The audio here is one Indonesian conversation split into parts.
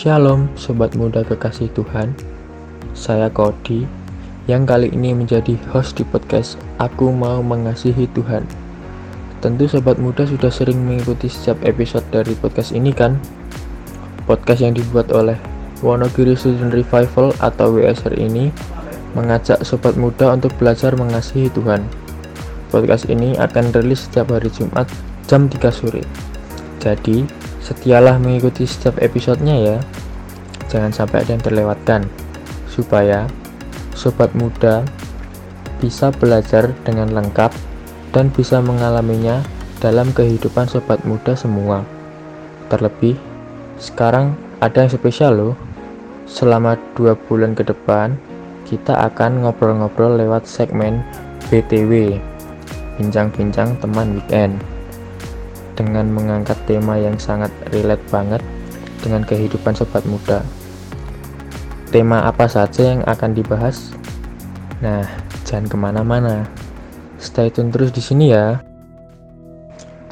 Shalom Sobat Muda Kekasih Tuhan. Saya Kodi yang kali ini menjadi host di podcast Aku Mau Mengasihi Tuhan. Tentu Sobat Muda sudah sering mengikuti setiap episode dari podcast ini kan? Podcast yang dibuat oleh Wonogiri Student Revival atau WSR ini mengajak Sobat Muda untuk belajar mengasihi Tuhan. Podcast ini akan rilis setiap hari Jumat jam 3 sore. Jadi, setialah mengikuti setiap episodenya ya. Jangan sampai ada yang terlewatkan, supaya sobat muda bisa belajar dengan lengkap dan bisa mengalaminya dalam kehidupan sobat muda semua. Terlebih, sekarang ada yang spesial loh. Selama dua bulan ke depan, kita akan ngobrol-ngobrol lewat segmen BTW, bincang-bincang teman weekend dengan mengangkat tema yang sangat relate banget dengan kehidupan sobat muda. Tema apa saja yang akan dibahas? Nah, jangan ke mana-mana. Stay tune terus di sini ya.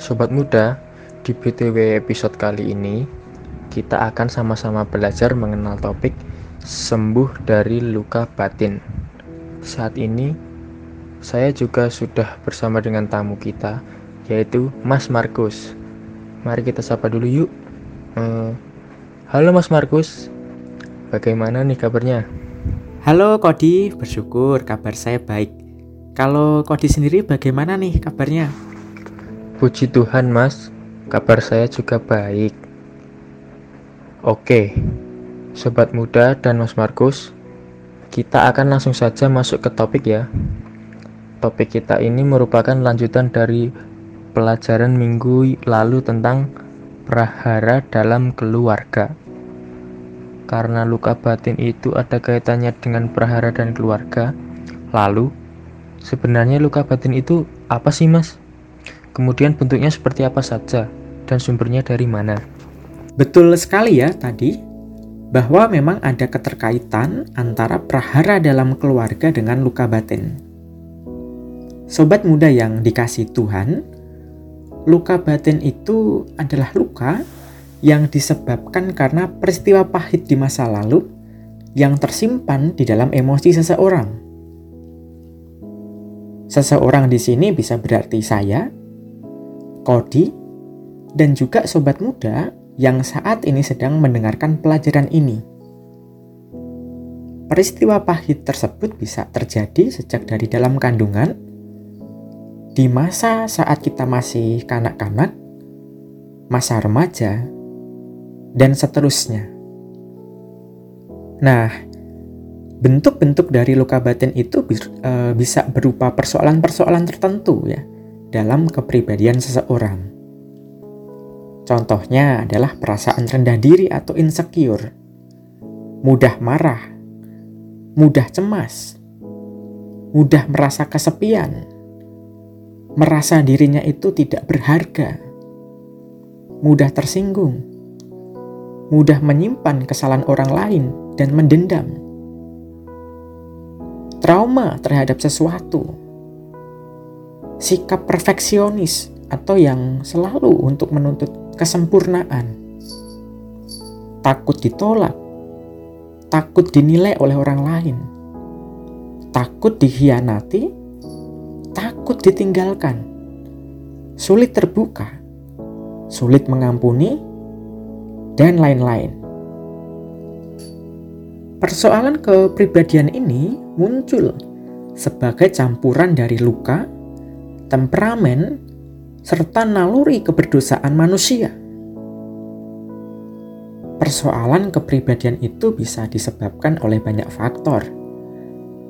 Sobat muda, di BTW episode kali ini, kita akan sama-sama belajar mengenal topik sembuh dari luka batin. Saat ini, saya juga sudah bersama dengan tamu kita, yaitu Mas Markus. Mari kita sapa dulu yuk. Uh, halo Mas Markus, bagaimana nih kabarnya? Halo Kodi, bersyukur kabar saya baik. Kalau Kodi sendiri bagaimana nih kabarnya? Puji Tuhan Mas, kabar saya juga baik. Oke, Sobat Muda dan Mas Markus, kita akan langsung saja masuk ke topik ya. Topik kita ini merupakan lanjutan dari pelajaran minggu lalu tentang prahara dalam keluarga. Karena luka batin itu ada kaitannya dengan prahara dan keluarga. Lalu, sebenarnya luka batin itu apa sih, Mas? Kemudian bentuknya seperti apa saja dan sumbernya dari mana? Betul sekali ya tadi bahwa memang ada keterkaitan antara prahara dalam keluarga dengan luka batin. Sobat muda yang dikasih Tuhan, luka batin itu adalah luka yang disebabkan karena peristiwa pahit di masa lalu yang tersimpan di dalam emosi seseorang. Seseorang di sini bisa berarti saya, Kodi, dan juga sobat muda yang saat ini sedang mendengarkan pelajaran ini. Peristiwa pahit tersebut bisa terjadi sejak dari dalam kandungan di masa saat kita masih kanak-kanak, masa remaja, dan seterusnya. Nah, bentuk-bentuk dari luka batin itu e, bisa berupa persoalan-persoalan tertentu ya dalam kepribadian seseorang. Contohnya adalah perasaan rendah diri atau insecure, mudah marah, mudah cemas, mudah merasa kesepian, merasa dirinya itu tidak berharga, mudah tersinggung, mudah menyimpan kesalahan orang lain dan mendendam, trauma terhadap sesuatu, sikap perfeksionis atau yang selalu untuk menuntut kesempurnaan, takut ditolak, takut dinilai oleh orang lain, takut dikhianati, takut ditinggalkan, sulit terbuka, sulit mengampuni, dan lain-lain. Persoalan kepribadian ini muncul sebagai campuran dari luka, temperamen, serta naluri keberdosaan manusia. Persoalan kepribadian itu bisa disebabkan oleh banyak faktor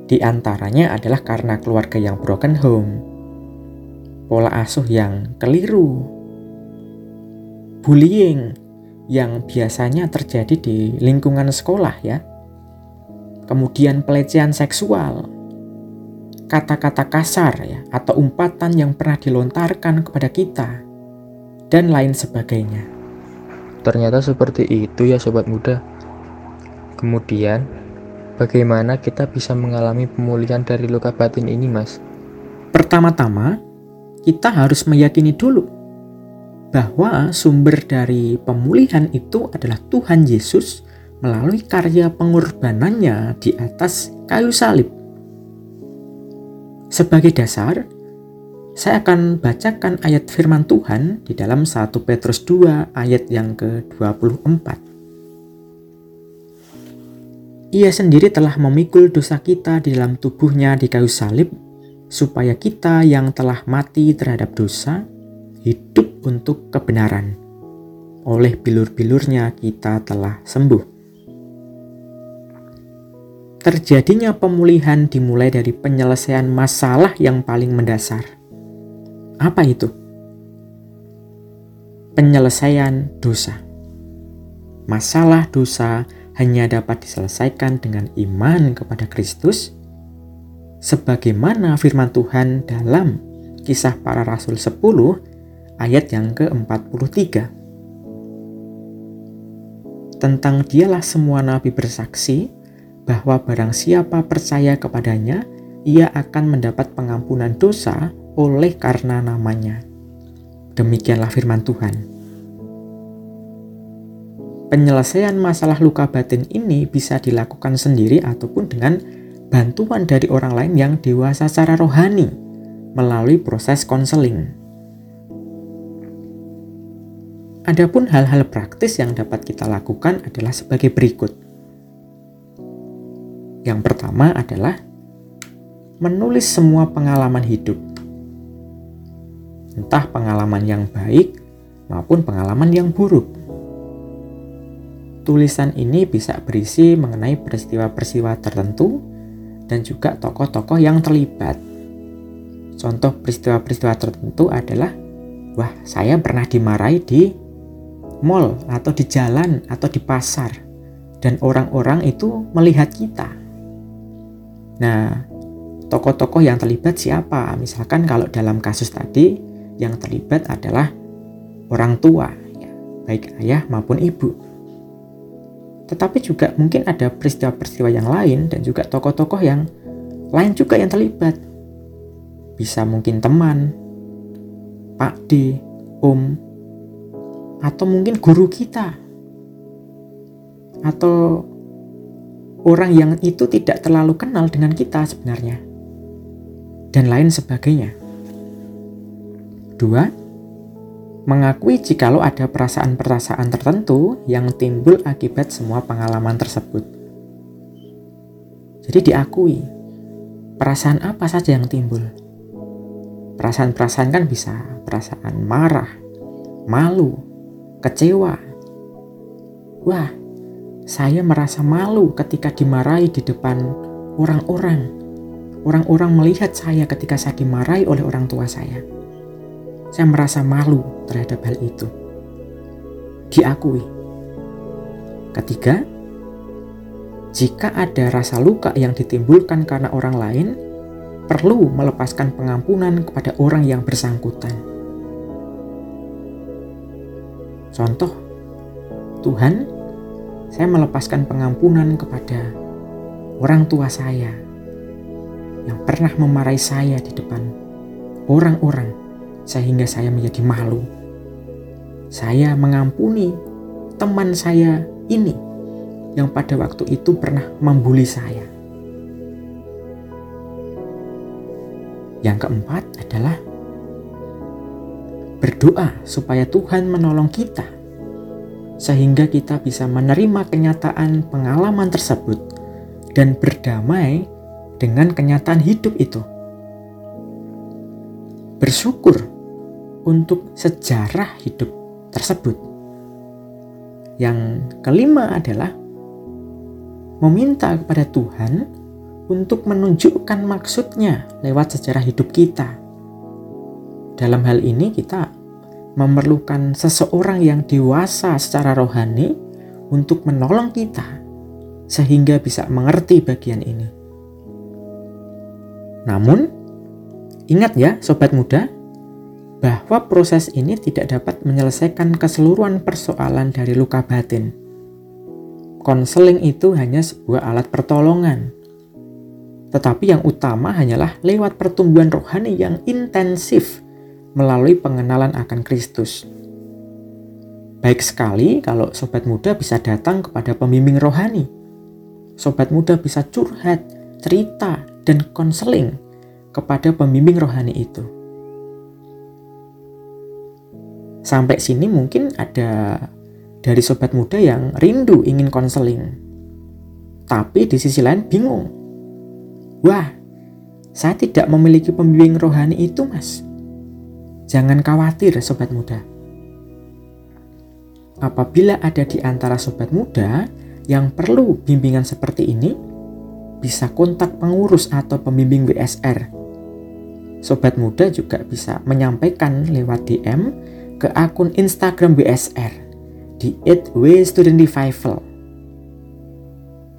di antaranya adalah karena keluarga yang broken home, pola asuh yang keliru, bullying yang biasanya terjadi di lingkungan sekolah ya. Kemudian pelecehan seksual, kata-kata kasar ya atau umpatan yang pernah dilontarkan kepada kita dan lain sebagainya. Ternyata seperti itu ya sobat muda. Kemudian Bagaimana kita bisa mengalami pemulihan dari luka batin ini, Mas? Pertama-tama, kita harus meyakini dulu bahwa sumber dari pemulihan itu adalah Tuhan Yesus melalui karya pengorbanannya di atas kayu salib. Sebagai dasar, saya akan bacakan ayat firman Tuhan di dalam 1 Petrus 2 ayat yang ke-24. Ia sendiri telah memikul dosa kita di dalam tubuhnya di kayu salib, supaya kita yang telah mati terhadap dosa, hidup untuk kebenaran. Oleh bilur-bilurnya kita telah sembuh. Terjadinya pemulihan dimulai dari penyelesaian masalah yang paling mendasar apa itu? Penyelesaian dosa. Masalah dosa hanya dapat diselesaikan dengan iman kepada Kristus, sebagaimana firman Tuhan dalam kisah para rasul 10 ayat yang ke-43. Tentang dialah semua nabi bersaksi bahwa barang siapa percaya kepadanya, ia akan mendapat pengampunan dosa oleh karena namanya. Demikianlah firman Tuhan. Penyelesaian masalah luka batin ini bisa dilakukan sendiri ataupun dengan bantuan dari orang lain yang dewasa secara rohani melalui proses konseling. Adapun hal-hal praktis yang dapat kita lakukan adalah sebagai berikut. Yang pertama adalah menulis semua pengalaman hidup entah pengalaman yang baik maupun pengalaman yang buruk. Tulisan ini bisa berisi mengenai peristiwa-peristiwa tertentu dan juga tokoh-tokoh yang terlibat. Contoh peristiwa-peristiwa tertentu adalah, wah saya pernah dimarahi di mall atau di jalan atau di pasar dan orang-orang itu melihat kita. Nah, tokoh-tokoh yang terlibat siapa? Misalkan kalau dalam kasus tadi yang terlibat adalah orang tua, ya, baik ayah maupun ibu. Tetapi juga mungkin ada peristiwa-peristiwa yang lain dan juga tokoh-tokoh yang lain juga yang terlibat. Bisa mungkin teman, Pak D, Om, atau mungkin guru kita. Atau orang yang itu tidak terlalu kenal dengan kita sebenarnya. Dan lain sebagainya. Dua, mengakui jikalau ada perasaan-perasaan tertentu yang timbul akibat semua pengalaman tersebut. Jadi diakui, perasaan apa saja yang timbul. Perasaan-perasaan kan bisa perasaan marah, malu, kecewa. Wah, saya merasa malu ketika dimarahi di depan orang-orang. Orang-orang melihat saya ketika saya dimarahi oleh orang tua saya saya merasa malu terhadap hal itu. Diakui. Ketiga, jika ada rasa luka yang ditimbulkan karena orang lain, perlu melepaskan pengampunan kepada orang yang bersangkutan. Contoh, Tuhan, saya melepaskan pengampunan kepada orang tua saya yang pernah memarahi saya di depan orang-orang sehingga saya menjadi malu. Saya mengampuni teman saya ini yang pada waktu itu pernah membuli saya. Yang keempat adalah berdoa supaya Tuhan menolong kita sehingga kita bisa menerima kenyataan pengalaman tersebut dan berdamai dengan kenyataan hidup itu. Bersyukur untuk sejarah hidup tersebut. Yang kelima adalah meminta kepada Tuhan untuk menunjukkan maksudnya lewat sejarah hidup kita. Dalam hal ini kita memerlukan seseorang yang dewasa secara rohani untuk menolong kita sehingga bisa mengerti bagian ini. Namun, ingat ya sobat muda, bahwa proses ini tidak dapat menyelesaikan keseluruhan persoalan dari luka batin. Konseling itu hanya sebuah alat pertolongan. Tetapi yang utama hanyalah lewat pertumbuhan rohani yang intensif melalui pengenalan akan Kristus Baik sekali kalau sobat muda bisa datang kepada pembimbing rohani. Sobat muda bisa curhat, cerita, dan konseling kepada pembimbing rohani itu. Sampai sini mungkin ada dari sobat muda yang rindu ingin konseling. Tapi di sisi lain bingung. Wah, saya tidak memiliki pembimbing rohani itu, Mas. Jangan khawatir, sobat muda Apabila ada di antara sobat muda yang perlu bimbingan seperti ini, bisa kontak pengurus atau pembimbing WSR. Sobat muda juga bisa menyampaikan lewat DM ke akun Instagram WSR di @wstudentrevival.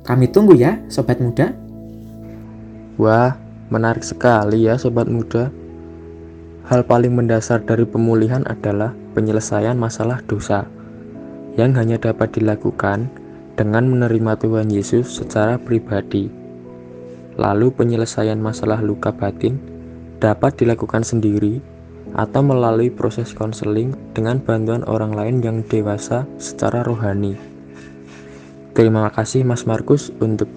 Kami tunggu ya, sobat muda. Wah, menarik sekali ya, sobat muda. Hal paling mendasar dari pemulihan adalah penyelesaian masalah dosa yang hanya dapat dilakukan dengan menerima Tuhan Yesus secara pribadi. Lalu penyelesaian masalah luka batin dapat dilakukan sendiri atau melalui proses konseling dengan bantuan orang lain yang dewasa secara rohani. Terima kasih Mas Markus untuk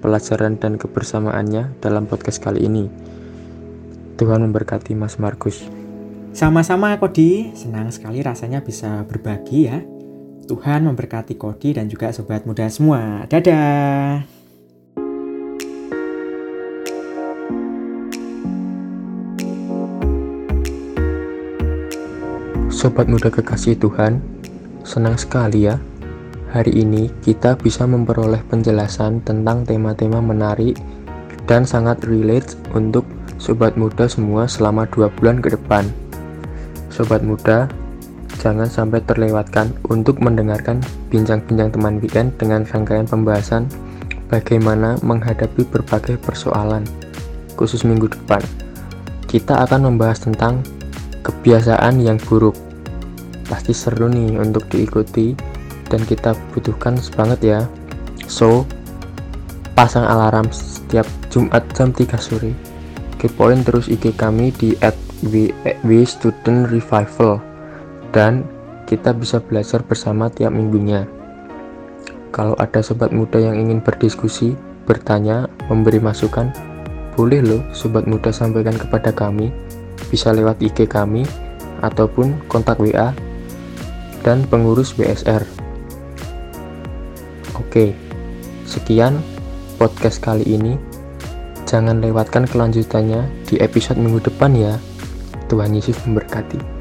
pelajaran dan kebersamaannya dalam podcast kali ini. Tuhan memberkati Mas Markus. Sama-sama Kodi, senang sekali rasanya bisa berbagi ya Tuhan memberkati Kodi dan juga sobat muda semua. Dadah. Sobat muda kekasih Tuhan, senang sekali ya. Hari ini kita bisa memperoleh penjelasan tentang tema-tema menarik dan sangat relate untuk sobat muda semua selama dua bulan ke depan. Sobat muda, Jangan sampai terlewatkan untuk mendengarkan bincang-bincang teman weekend dengan rangkaian pembahasan bagaimana menghadapi berbagai persoalan, khusus minggu depan. Kita akan membahas tentang kebiasaan yang buruk. Pasti seru nih untuk diikuti dan kita butuhkan banget ya. So, pasang alarm setiap Jumat jam 3 sore. Kepoin terus IG kami di at Student Revival dan kita bisa belajar bersama tiap minggunya. Kalau ada sobat muda yang ingin berdiskusi, bertanya, memberi masukan, boleh loh sobat muda sampaikan kepada kami, bisa lewat IG kami ataupun kontak WA dan pengurus BSR. Oke, sekian podcast kali ini. Jangan lewatkan kelanjutannya di episode minggu depan ya. Tuhan Yesus memberkati.